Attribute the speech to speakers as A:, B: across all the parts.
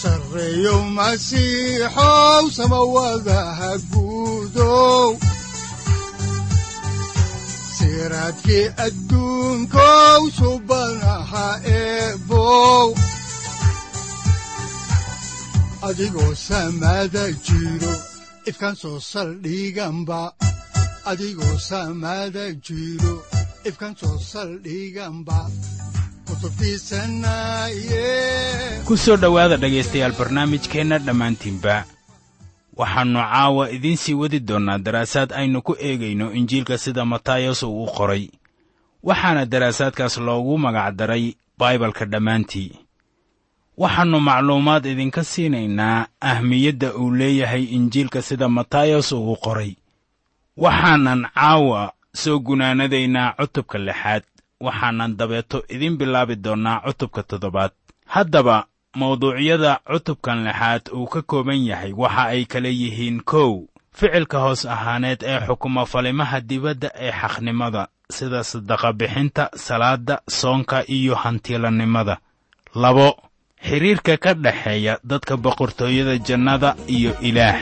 A: sareyow masiixow samawadaha siraadkii adduunkow subanaha eebow. Adigoo samaada jiro ifkaan soo saldhiganba
B: ku soo dhowaada dhegaystayaal barnaamijkeenna dhammaantiinba. Waxaannu caawa idiin sii wadi doonnaa daraasaad aynu ku eegayno injiilka sida matayos uu u qoray. Waxaana daraasaadkaas loogu magacdaray baibalka dhammaantii. Waxaannu macluumaad idinka siinaynaa ahmiyadda uu leeyahay injiilka sida matayos uu u qoray. Waxaanan caawa soo gunaanadaynaa cutubka lixaad waxaanan dabeeto idiin bilaabi doonnaa cutubka toddobaad. Haddaba mawduucyada cutubkan lixaad uu ka kooban yahay waxa ay kala yihiin kow. Ficilka hoos ahaaneed ee xukuma falimaha dibadda ee xaqnimada sida sadaqa bixinta salaadda soonka iyo hantiilannimada labo xidhiirka ka dhexeeya dadka boqortooyada jannada iyo ilaah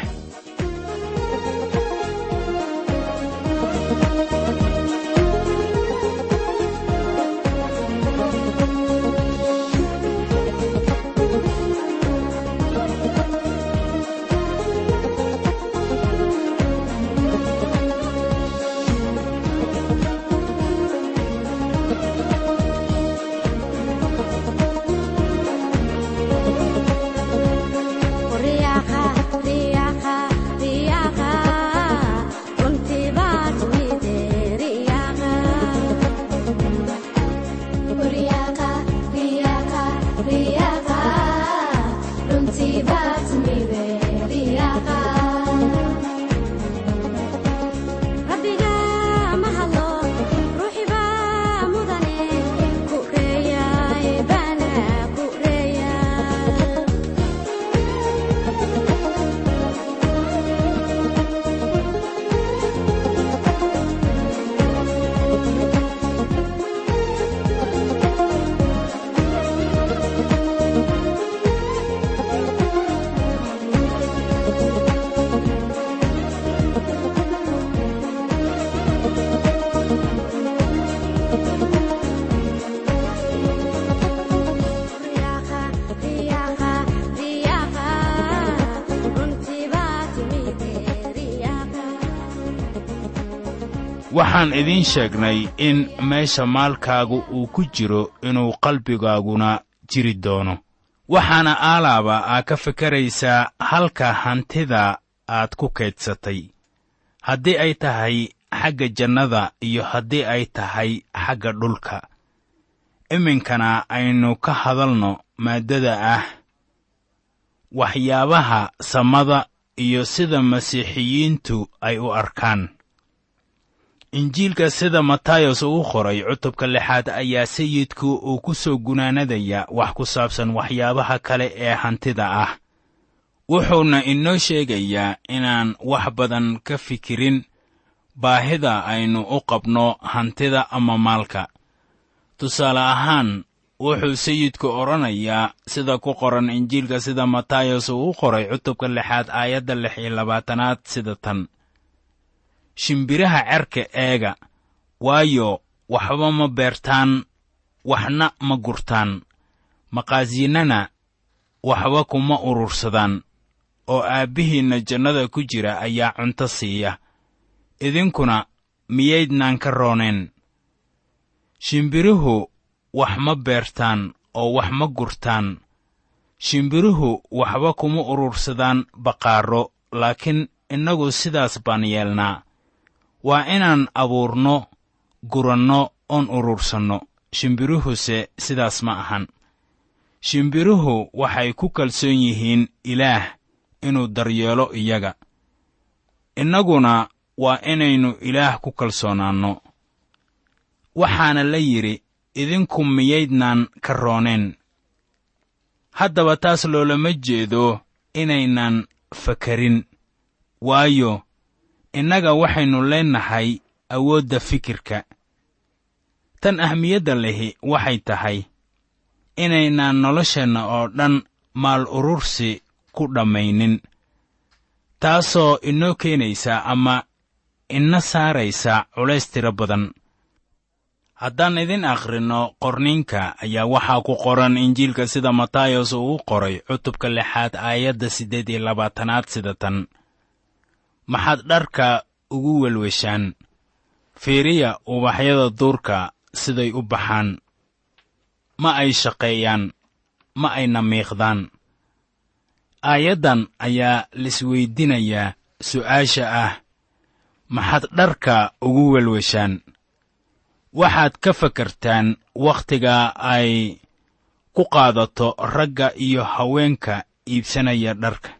B: waxaan idiin sheegnay in meesha maalkaagu uu ku jiro inuu qalbigaaguna jiri doono. Waxaana aalaaba aa ka fikeraysaa halka hantida aad ku kaydsatay. Haddii ay tahay xagga jannada iyo haddii ay tahay xagga dhulka. Iminkana aynu ka hadalno maaddada ah waxyaabaha samada iyo sida masiixiyiintu ay u arkaan injiilka sida matayos uu qoray cutubka lixaad ayaa sayidku uu ku soo gunaanadaya wax ku saabsan waxyaabaha kale ee hantida ah. Wuxuuna inoo sheegayaa inaan wax badan ka fikirin baahida aynu u qabno hantida ama maalka. Tusaale ahaan wuxuu sayidku odhanayaa sida ku qoran injiilka sida matayos uu u qoray cutubka lixaad aayadda lix iyo labaatanaad sida tan shimbiraha cerka eega waayo waxba ma beertaan waxna ma gurtaan. Maqaasiinnana waxba kuma urursadaan oo aabbihiinna jannada ku jira ayaa cunto siiya. Idinkuna miyaydnaan ka rooneen shimbiruhu wax ma beertaan oo wax ma gurtaan. Shimbiruhu waxba kuma urursadaan baqaarro laakiin innagu sidaas baan yeelnaa waa inaan abuurno guranno oon urursanno. Shimbiruhuse sidaas ma ahan. Shimbiruhu waxay ku kalsoon yihiin ilaah inuu daryeelo iyaga. Innaguna waa inaynu ilaah ku kalsoonaanno. Waxaana la yidhi idinku miyaydnaan ka rooneen haddaba taas loolama jeedo inaynan fakarin. Waayo innaga waxaynu leennahay awoodda fikirka. Tan ahmiyadda lehi waxay tahay inaynaan nolosheenna oo dhan maal urursi ku dhammaynin taasoo inoo keenaysa ama ina saaraysa culays tiro badan. Haddaan idin akhrinno qorniinka ayaa waxaa ku qoran injiilka sida matayos uu qoray cutubka lixaad aayadda siddeed iyo labaatanaad sida tan maxaad dharka ugu welweshaan? Fiiriya ubaxyada duurka siday u baxaan. Ma ay shaqeeyaan ma ayna miiqdaan. Aayaddan ayaa lisweydinayaa su'aasha ah. Maxaad dharka ugu welweshaan? Waxaad ka fakartaan wakhtiga ay ku qaadato ragga iyo haweenka iibsanaya dharka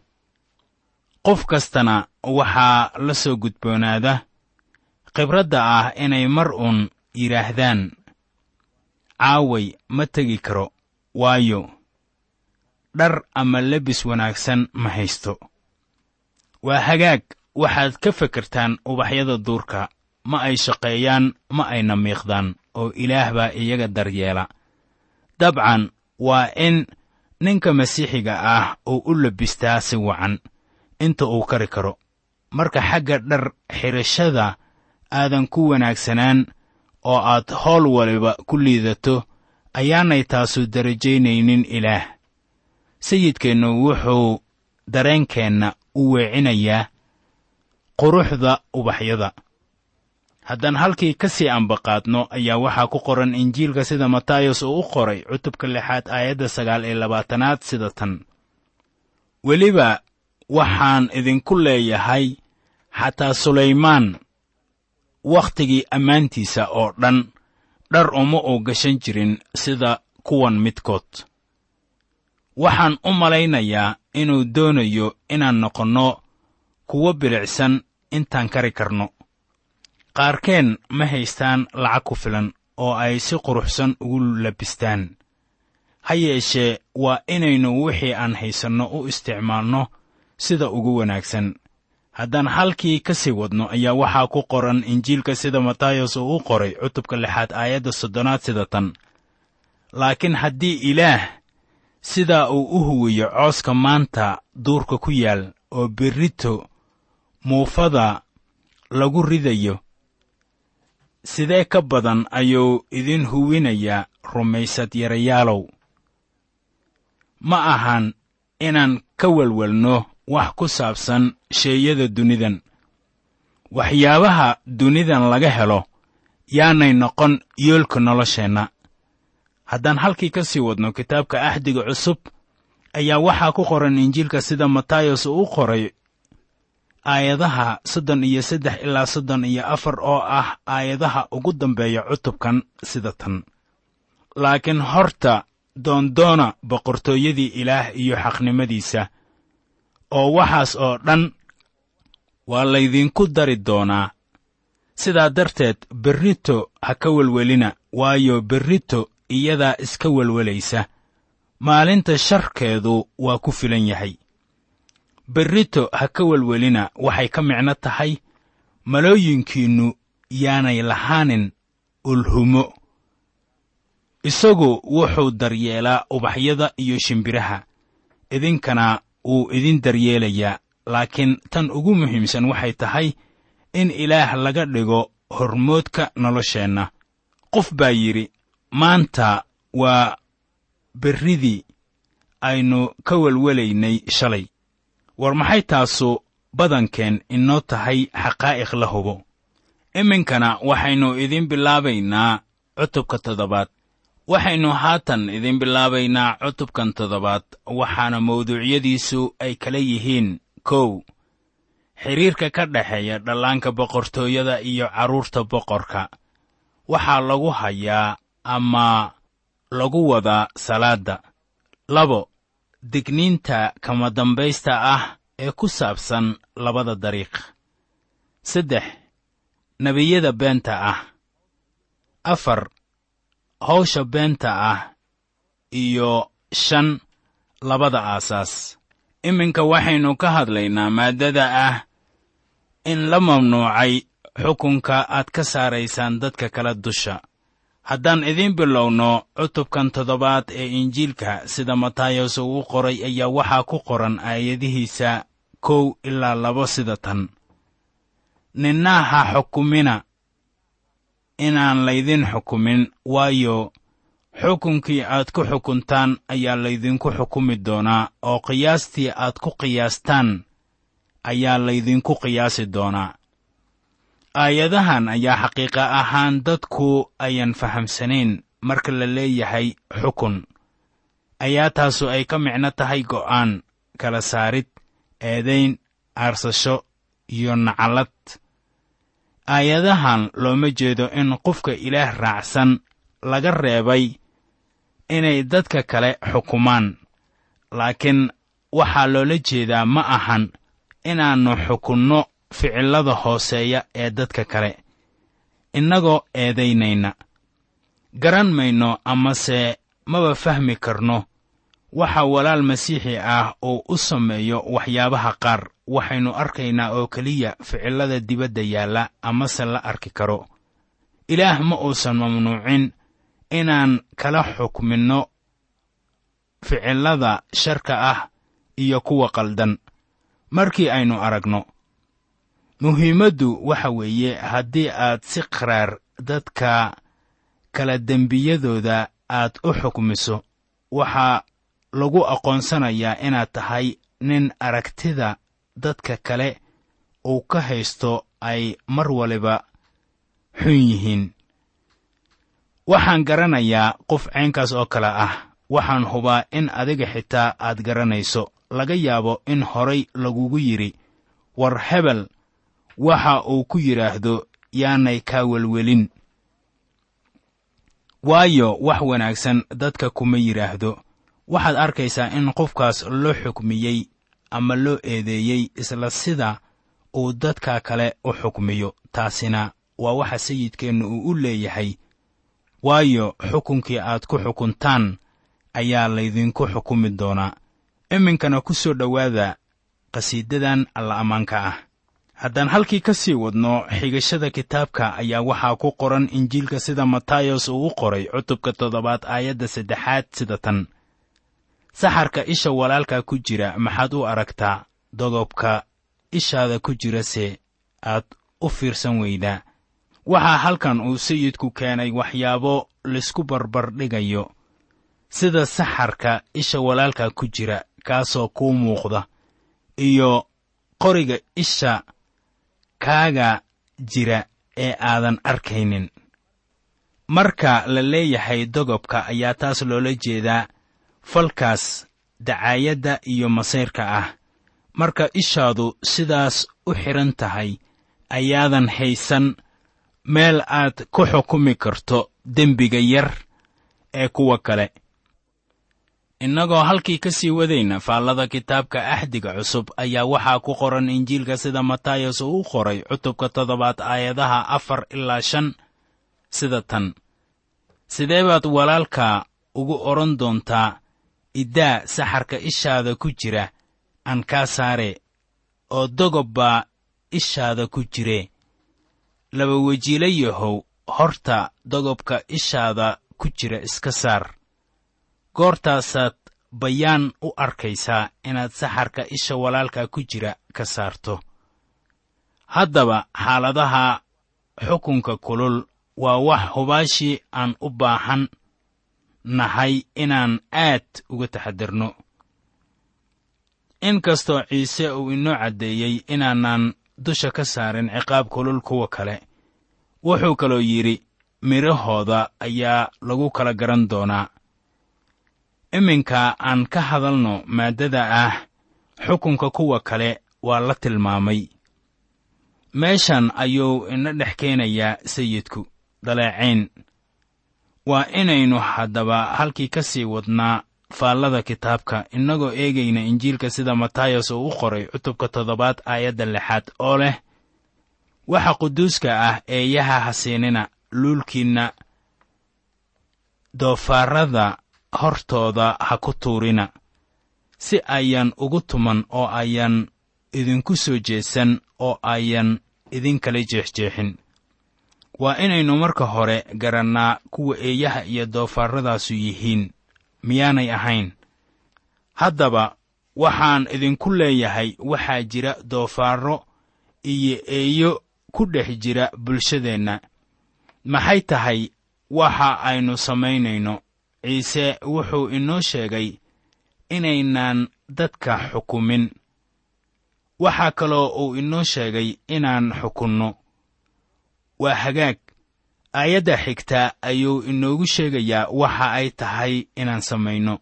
B: qof kastana waxaa la soo gudboonaada khibradda ah inay mar uun yidhaahdaan caaway ma tegi karo waayo dhar ama lebis wanaagsan ma haysto. Waa hagaag waxaad ka fakartaan ubaxyada duurka ma ay shaqeeyaan ma ayna miiqdaan oo ilaah baa iyaga daryeela. Dabcan waa in ninka masiixiga ah uu u labistaa si wacan inta uu kari karo. Marka xagga dhar xidhashada aadan ku wanaagsanaan oo aad howl waliba ku liidato ayaanay taasu darajaynaynin ilaah. Sayidkeennu wuxuu dareenkeenna u weecinayaa quruxda ubaxyada. Haddaan halkii ka sii ambaqaadno ayaa waxaa ku qoran injiilka sida matayos uu u qoray cutubka lixaad aayadda sagaal iyo labaatanaad sida tan. Weliba waxaan idinku leeyahay xataa sulaymaan wakhtigii ammaantiisa oo dhan dhar uma uu gashan jirin sida kuwan midkood. Waxaan u malaynayaa inuu doonayo inaan noqonno kuwo bilicsan intaan kari karno. Qaarkeen ma haystaan lacag ku filan oo ay si quruxsan ugu labistaan. Ha yeeshee waa inaynu wixii aan haysanno u isticmaalno sida ugu wanaagsan. Haddaan halkii ka sii wadno ayaa waxaa ku qoran injiilka sida matayos uu u qoray cutubka lixaad aayadda soddonaad sida tan. Laakiin haddii ilaah sidaa uu u huwiyo cooska maanta duurka ku yaal oo berrito muufada lagu ridayo sidee ka badan ayuu idin huwinayaa rumaysad yarayaalow ma ahan inaan ka welwelno wax ku saabsan sheeyada dunidan. Waxyaabaha dunidan laga helo yaanay noqon yoolka nolosheenna. Haddaan halkii ka sii wadno kitaabka axdiga cusub ayaa waxaa ku qoran injiilka sida matayos uu u qoray aayadaha soddon iyo saddex ilaa soddon iyo afar oo ah aayadaha ugu dambeeya cutubkan sida tan. Laakiin horta doondoona boqortooyadii ilaah iyo xaqnimadiisa oo waxaas oo dhan waa laydinku dari doonaa. Sidaa darteed berrito ha ka welwelina waayo berrito iyadaa iska welwelaysa. Maalinta sharkeedu waa ku filan yahay. Berrito ha ka welwelina waxay ka micno tahay malooyinkiinnu yaanay lahaanin ulhumo. Isagu wuxuu daryeelaa ubaxyada iyo shimbiraha. Idinkana wuu idin daryeelayaa laakiin tan ugu muhiimsan waxay tahay in ilaah laga dhigo hormoodka nolosheenna. Qof baa yidhi maanta waa berridii aynu ka welwelaynay shalay. War maxay taasu badankeen inoo tahay xaqaa'iq la hubo? Iminkana waxaynu idiin bilaabaynaa cutubka toddobaad waxaynu haatan idiin bilaabaynaa cutubkan toddobaad waxaana mawduucyadiisu ay kala yihiin kow. Xidhiirka ka dhexeeya dhallaanka boqortooyada iyo carruurta boqorka. Waxaa lagu hayaa ama lagu wadaa salaadda. Labo digniinta kama dambaysta ah ee ku saabsan labada dariiq. Saddex nebiyada beenta ah. Afar hawsha beenta ah iyo shan labada aasaas. Iminka waxaynu ka hadlaynaa maaddada ah in la mamnuucay xukunka aad ka saaraysaan dadka kale dusha. Haddaan idiin bilowno cutubkan toddobaad ee injiilka sida matayos uu qoray ayaa waxaa ku qoran aayadihiisa kow ilaa labo sida tan. Ninna ha xukumina inaan laydin xukumin waayo xukunkii aad ku xukuntaan ayaa laydinku xukumi doonaa oo qiyaastii aad ku qiyaastaan ayaa laydinku qiyaasi doonaa. Aayadahan ayaa xaqiiqa ahaan dadku ayan fahamsanayn marka la leeyahay xukun. Ayaa taasu ay ka micno tahay go'aan kala saarid eedayn aarsasho iyo nacalad aayadahan looma jeedo in qofka ilaah raacsan laga reebay inay dadka kale xukumaan. Laakiin waxaa loola jeedaa ma ahan inaannu xukunno ficillada hooseeya ee dadka kale. Innagoo eedaynayna garan mayno amase maba fahmi karno. Waxa walaal masiixi ah uu u sameeyo waxyaabaha qaar waxaynu arkaynaa oo keliya ficillada dibadda yaalla amase la arki karo. Ilaah ma uusan mamnuucin inaan kala xukminno ficillada sharka ah iyo kuwa qaldan. Markii aynu aragno muhiimaddu waxa weeye haddii aad si qaraar dadka kala dembiyadooda aad u xukmiso waxaa lagu aqoonsanayaa inaad tahay nin aragtida dadka kale uu ka haysto ay mar waliba xun yihiin. Waxaan garanayaa qof caynkaas oo kale ah. Waxaan hubaa in adiga xitaa aad garanayso. Laga yaabo in horay lagugu yidhi war hebel waxa uu ku yidhaahdo yaanay kaa welwelin. Waayo wax wanaagsan dadka kuma yidhaahdo. Waxaad arkaysaa in qofkaas loo xukmiyey ama loo eedeeyey isla sida uu dadka kale u xukmiyo. Taasina waa waxa sayidkeennu uu u leeyahay. Waayo xukunkii aad ku xukuntaan ayaa laydinku xukumi doonaa iminkana ku soo dhowaada qhasiidadan alla ammaanka ah. Haddaan halkii ka sii wadno xigashada kitaabka ayaa waxaa ku qoran injiilka sida matayos uu u qoray cutubka toddobaad aayadda saddexaad sida tan saxarka isha walaalka ku jira maxaad u aragtaa dogobka ishaada ku jirase aad u fiirsan weydaa waxaa halkan uu sayidku keenay waxyaabo laysku barbardhigayo sida saxarka isha walaalka ku jira kaasoo kuu muuqda iyo qoriga isha kaaga jira ee aadan arkaynin. Marka la leeyahay dogobka ayaa taas loola jeedaa falkaas dacaayadda iyo masayrka ah. Marka ishaadu sidaas u xidhan tahay ayaadan haysan meel aad ku xukumi karto dembiga yar ee kuwa kale. Innagoo halkii ka sii wadayna faallada kitaabka axdiga cusub ayaa waxaa ku qoran injiilka sida matayos uu u qoray cutubka toddobaad aayadaha afar ilaa shan sida tan. Sidee baad walaalka ugu odhan doontaa iddaa saxarka ishaada ku jira aan kaa saare oo dogob baa ishaada ku jire. Laba wejiila yahow horta dogobka ishaada ku jira iska saar. Goortaasaad bayaan u arkaysaa inaad saxarka isha walaalka ku jira ka saarto. Haddaba xaaladaha xukunka kulul waa wax hubaashii aan u baahan nahay inaan aad uga taxadirno. In kastoo ciise uu inoo caddeeyey inaanan dusha ka saarin ciqaab kulul kuwa kale wuxuu kaloo yidhi midhahooda ayaa lagu kala garan doonaa. Iminka aan ka hadalno maaddada ah xukunka kuwa kale waa la tilmaamay. Meeshan ayuu ina dhex keenayaa sayidku daleecayn waa inaynu haddaba halkii ka sii wadnaa faallada kitaabka innagoo eegayna injiilka sida matayos uu u qoray cutubka toddobaad aayadda lixaad oo leh waxa quduuska ah eeyaha hasiinina luulkiinna doofaarrada hortooda ha ku tuurina. Si ayan ugu tuman oo ayan idinku soo jeesan oo ayan idinkala jeexjeexin waa inaynu marka hore garannaa kuwa eeyaha iyo doofaarradaasu yihiin miyaanay ahayn. Haddaba waxaan idinku leeyahay waxaa jira doofaarro iyo eeyo ku dhex jira bulshadeenna. Maxay tahay waxa aynu samaynayno? Ciise wuxuu inoo sheegay inaynaan dadka xukumin. Waxaa kaloo uu inoo sheegay inaan xukunno waa hagaag. Aayadda xigta ayuu inoogu sheegayaa waxa ay tahay inaan samayno.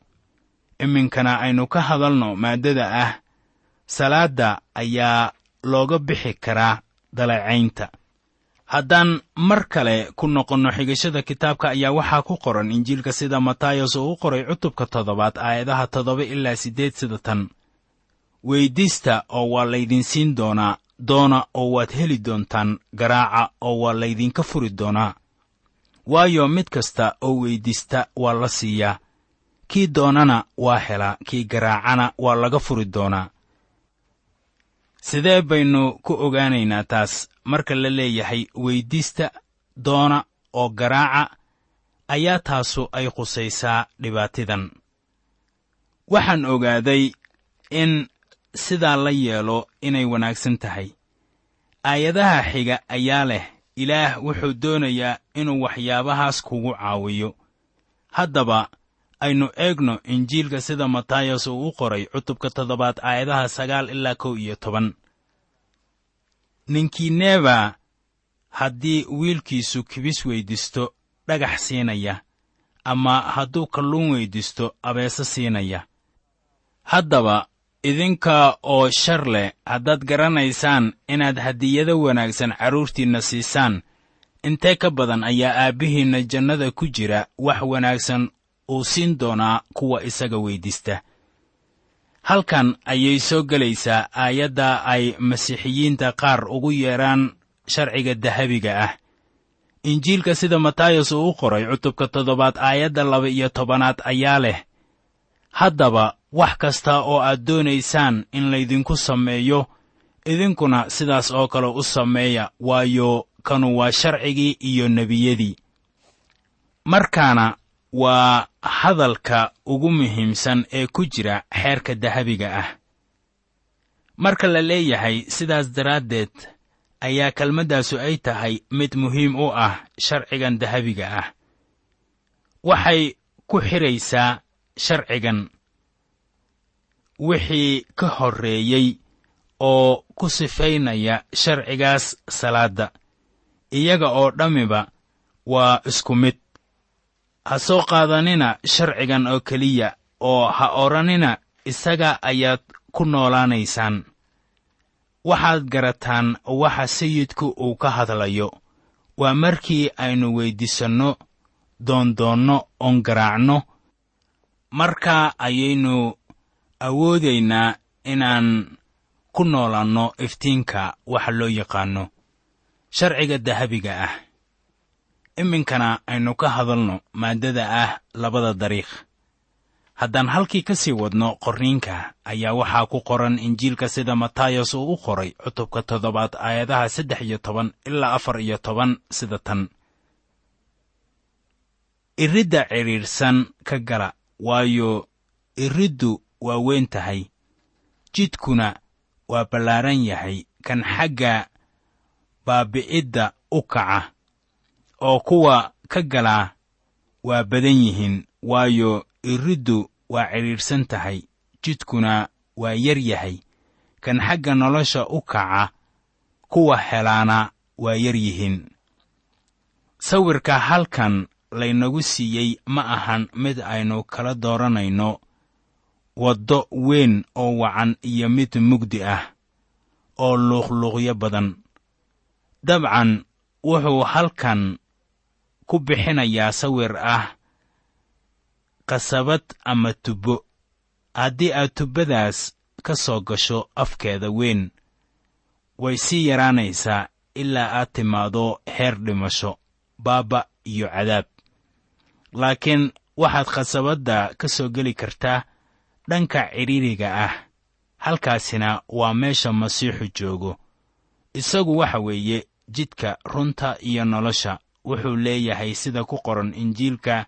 B: Iminkana aynu ka hadalno maaddada ah. Salaadda ayaa looga bixi karaa dalacaynta. Haddaan mar kale ku noqonno xigashada kitaabka ayaa waxaa ku qoran injiilka sida matayos uu u qoray cutubka toddobaad aayadaha toddoba ilaa siddeed sida tan weyddiista oo waa laydin siin doonaa doona oo waad heli doontaan garaaca oo waa laydinka furi doonaa. Waayo mid kasta oo weyddiista waa la siiyaa. Kii doonana waa helaa kii garaacana waa laga furi doonaa. Sidee baynu ku ogaanaynaa taas marka la leeyahay weyddiista doona oo garaaca ayaa taasu ay khusaysaa dhibaatidan. Waxaan ogaaday in sidaa la yeelo inay wanaagsan tahay. Aayadaha xiga ayaa leh ilaah wuxuu doonayaa inuu waxyaabahaas kugu caawiyo. Haddaba aynu eegno injiilka sida matayos uu u qoray cutubka toddobaad aayadaha sagaal ilaa kow iyo toban. Ninkiineba haddii wiilkiisu kibis weyddiisto dhagax siinaya ama hadduu kalluun weyddiisto abeeso siinaya. Haddaba idinka oo shar leh haddaad garanaysaan inaad hadiyado wanaagsan carruurtiinna siisaan intee ka badan ayaa aabbihiinna jannada ku jira wax wanaagsan uu siin doonaa kuwa isaga weyddiista halkan ayay soo gelaysaa aayadda ay masiixiyiinta qaar ugu yeedhaan sharciga dahabiga ah. Injiilka sida matayos uu u qoray cutubka toddobaad aayadda laba iyo tobanaad ayaa leh haddaba wax kasta oo aad doonaysaan in laydinku sameeyo idinkuna sidaas oo kale u sameeya waayo kanu waa sharcigii iyo nebiyadii. Markaana waa hadalka ugu muhiimsan ee ku jira xeerka dahabiga ah. Marka la leeyahay sidaas daraaddeed ayaa kelmaddaasu ay tahay mid muhiim u ah sharcigan dahabiga ah. Waxay ku xidhaysaa sharcigan wixii ka horreeyey oo ku sifaynaya sharcigaas salaadda. Iyaga oo dhammiba waa isku mid. Ha soo qaadanina sharcigan oo keliya oo ha odhanina isaga ayaad ku noolaanaysaan. Waxaad garataan waxa sayidku uu ka hadlayo. Waa markii aynu weyddiisanno doondoonno oon garaacno. Markaa ayaynu awoodaynaa inaan ku noolanno iftiinka waxa loo yaqaanno sharciga dahabiga ah. Iminkana aynu ka hadalno maaddada ah labada dariikh haddaan halkii ka sii wadno qorniinka ayaa waxaa ku qoran injiilka sida matayos uu u qoray cutubka toddobaad aayadaha saddex iyo toban ilaa afar iyo toban sida tan. Iridda cidhiidhsan ka gala waayo iriddu waa weyn tahay. Jidkuna waa ballaaran yahay kan xagga baabi'idda u kaca oo kuwa ka galaa waa badan yihiin waayo iriddu waa cidhiidhsan tahay. Jidkuna waa yar yahay kan xagga nolosha u kaca kuwa helaana waa yar yihiin. Sawirka halkan laynagu siiyey ma ahan mid aynu kala dooranayno waddo weyn oo wacan iyo mid mugdi ah oo luuqluuqyo badan. Dabcan wuxuu halkan ku bixinayaa sawir ah qasabad ama tubbo. Haddii aad tubbadaas ka soo gasho afkeeda weyn way sii yaraanaysaa ilaa aad timaado heer dhimasho baaba iyo cadaab. Laakiin waxaad khasabadda ka soo geli kartaa dhanka cidhiiriga ah. Halkaasina waa meesha masiixu joogo. Isagu waxa weeye jidka runta iyo nolosha wuxuu leeyahay sida ku qoran injiilka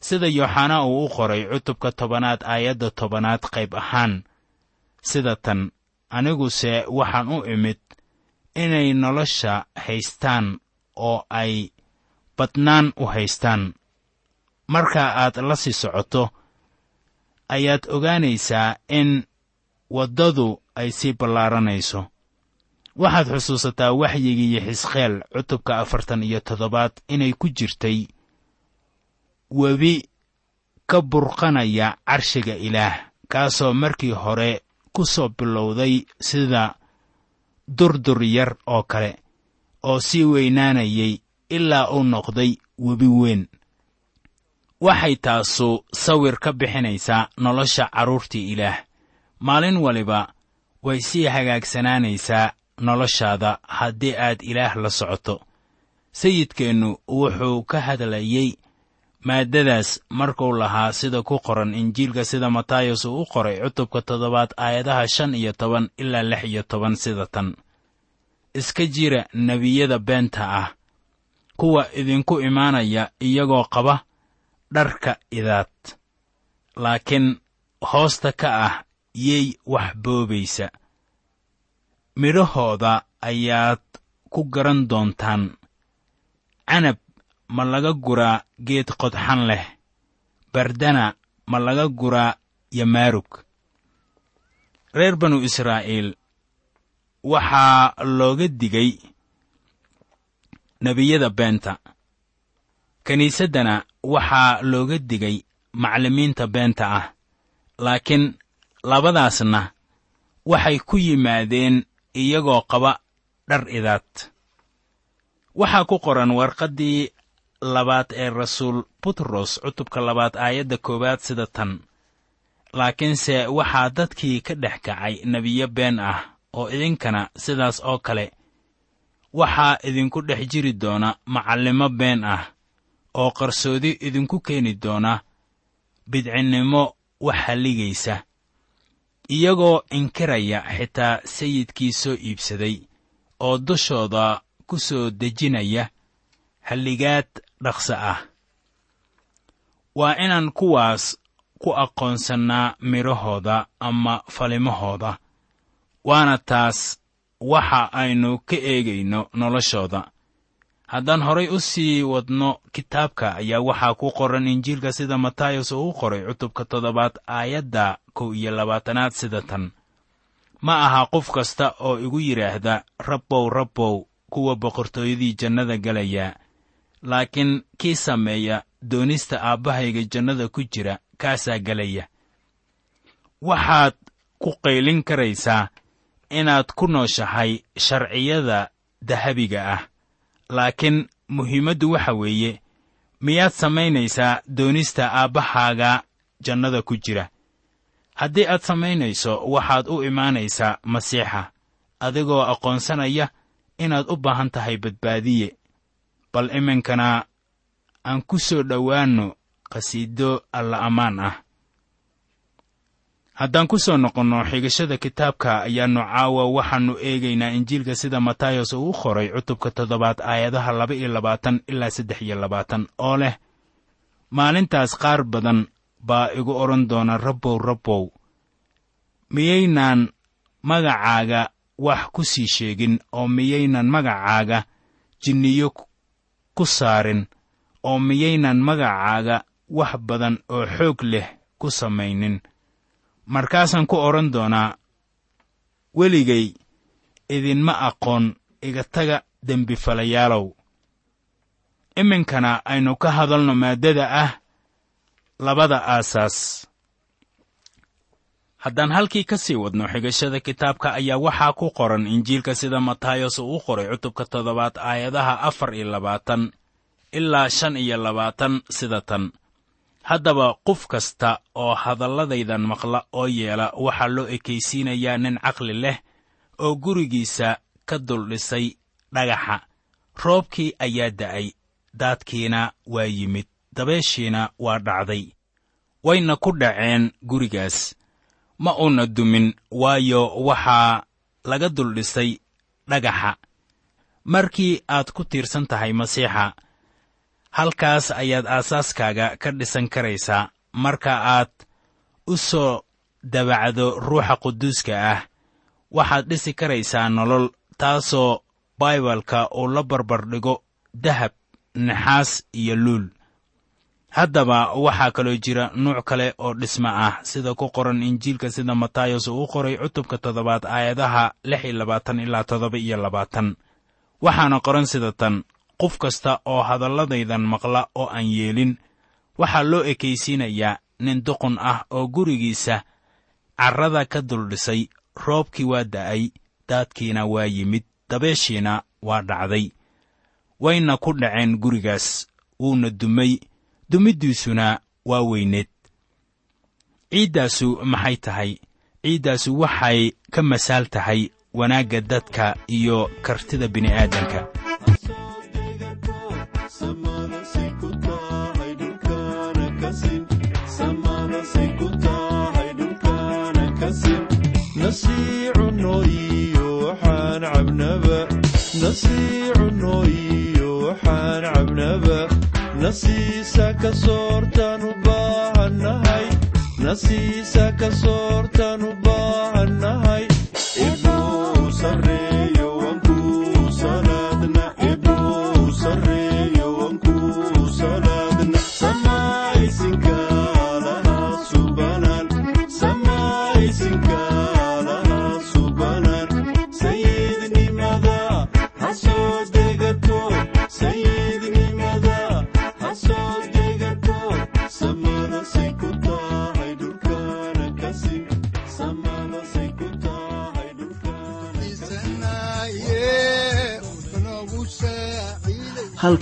B: sida yooxanaa uu u qoray cutubka tobanaad aayadda tobanaad qayb ahaan. Sida tan aniguse waxaan u imid inay nolosha haystaan oo ay badnaan u haystaan. Marka aad la sii socoto ayaad ogaanaysaa in waddadu ay sii ballaaranayso. Waxaad xusuusataa waxyigii xisqeel cutubka afartan iyo toddobaad inay ku jirtay. Webi ka burqanaya carshiga ilaah kaasoo markii hore ku soo bilowday sida durdur yar oo kale oo sii weynaanayay ilaa uu noqday webi weyn waxay taasu sawir ka bixinaysaa nolosha carruurtii ilaah. Maalin waliba way sii hagaagsanaanaysaa noloshaada haddii aad ilaah la socoto. Sayidkeennu wuxuu ka hadlayey maaddadaas markuu lahaa sida ku qoran injiilka sida matayos uu u qoray cutubka toddobaad aayadaha shan iyo toban ilaa lix iyo toban sida tan. Iska jira nebiyada beenta ah kuwa idinku imaanaya iyagoo qaba dharka idaad. Laakiin hoosta ka ah yey wax boobaysa. Midhahooda ayaad ku garan doontaan. Canab ma laga guraa geed qodxan leh. Bardana ma laga guraa yamaarug. Reer banu israa'iil waxaa looga digay nebiyada beenta kiniisaddana waxaa looga digay macallimiinta beenta ah laakiin labadaasna waxay ku yimaadeen iyagoo qaba dhar idaad. Waxaa ku qoran warqaddii labaad ee rasuul butros cutubka labaad aayadda koowaad sida tan. Laakiinse waxaa dadkii ka dhex kacay nebiyo been ah oo idinkana sidaas oo kale waxaa idinku dhex jiri doona macallimo been ah oo qarsoodi idinku keeni doona bidcinnimo wax halligaysa iyagoo inkiraya xitaa sayidkii soo iibsaday oo dushooda ku soo dejinaya halligaad dhaqso ah. Waa inaan kuwaas ku aqoonsannaa midhahooda ama falimahooda waana taas waxa aynu ka eegayno noloshooda haddaan horay u sii wadno kitaabka ayaa waxaa ku qoran injiilka sida matayos uu u qoray cutubka toddobaad aayadda kow iyo labaatanaad sida tan. Ma aha qof kasta oo igu yidhaahda rabbow rabbow kuwa boqortooyadii jannada gelaya laakiin kii sameeya doonista aabbahayga jannada ku jira kaasaa gelaya waxaad ku qaylin karaysaa inaad ku nooshahay sharciyada dahabiga ah laakiin muhiimaddu waxa weeye miyaad samaynaysaa doonista aabbahaaga jannada ku jira. Haddii aad samaynayso waxaad u imaanaysaa masiixa adigoo aqoonsanaya inaad u baahan tahay badbaadiye. Bal iminkana aan ku soo dhowaanno qhasiido alla ammaan ah haddaan ku soo noqonno xigashada kitaabka ayaannu caawa waxaannu eegaynaa injiilka sida matayos uu qoray cutubka toddobaad aayadaha laba iyo labaatan ilaa saddex iyo labaatan oo leh maalintaas qaar badan baa igu odhan doona rabbow rabbow miyaynaan magacaaga wax ku sii sheegin oo miyaynan magacaaga jinniyo ku saarin oo miyaynan magacaaga wax badan oo xoog leh ku samaynin markaasaan ku odhan doonaa weligay idinma aqoon iga taga dembifalayaalow iminkana aynu ka hadalno maaddada ah labada aasaas. Haddaan halkii ka sii wadno xigashada kitaabka ayaa waxaa ku qoran injiilka sida matayos uu u qoray cutubka toddobaad aayadaha afar iyo labaatan ilaa shan iyo labaatan sida tan haddaba qof kasta oo hadalladaydan maqla oo yeela waxaa loo ekaysiinayaa nin caqli leh oo gurigiisa ka duldhisay dhagaxa. Roobkii ayaa da'ay daadkiina waa yimid dabeeshiina waa dhacday. Wayna ku dhaceen gurigaas. Ma uuna dumin waayo waxaa laga duldhisay dhagaxa. Markii aad ku tiirsan tahay masiixa halkaas ayaad aasaaskaaga ka dhisan karaysaa. Marka aad u soo dabacdo ruuxa quduuska ah waxaad dhisi karaysaa nolol taasoo baibalka uu la barbardhigo dahab naxaas iyo luul. Haddaba waxaa kaloo jira nuuc kale oo dhismo ah sida ku qoran injiilka sida matayos uu u qoray cutubka toddobaad aayadaha lix iyo labaatan ilaa toddoba iyo labaatan. Waxaana qoran sida tan qof kasta oo hadalladaydan maqla oo aan yeelin waxaa loo ekaysiinayaa nin duqun ah oo gurigiisa carrada ka duldhisay roobkii waa da'ay daadkiina waa yimid dabeeshiina waa dhacday. Wayna ku dhaceen gurigaas wuuna dumay dumiddiisuna waa weyneed. Ciiddaasu maxay tahay? Ciiddaasu waxay ka masaal tahay wanaagga dadka iyo kartida bini'aadanka
C: nasiisa ka soortaan u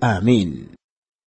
D: aamiin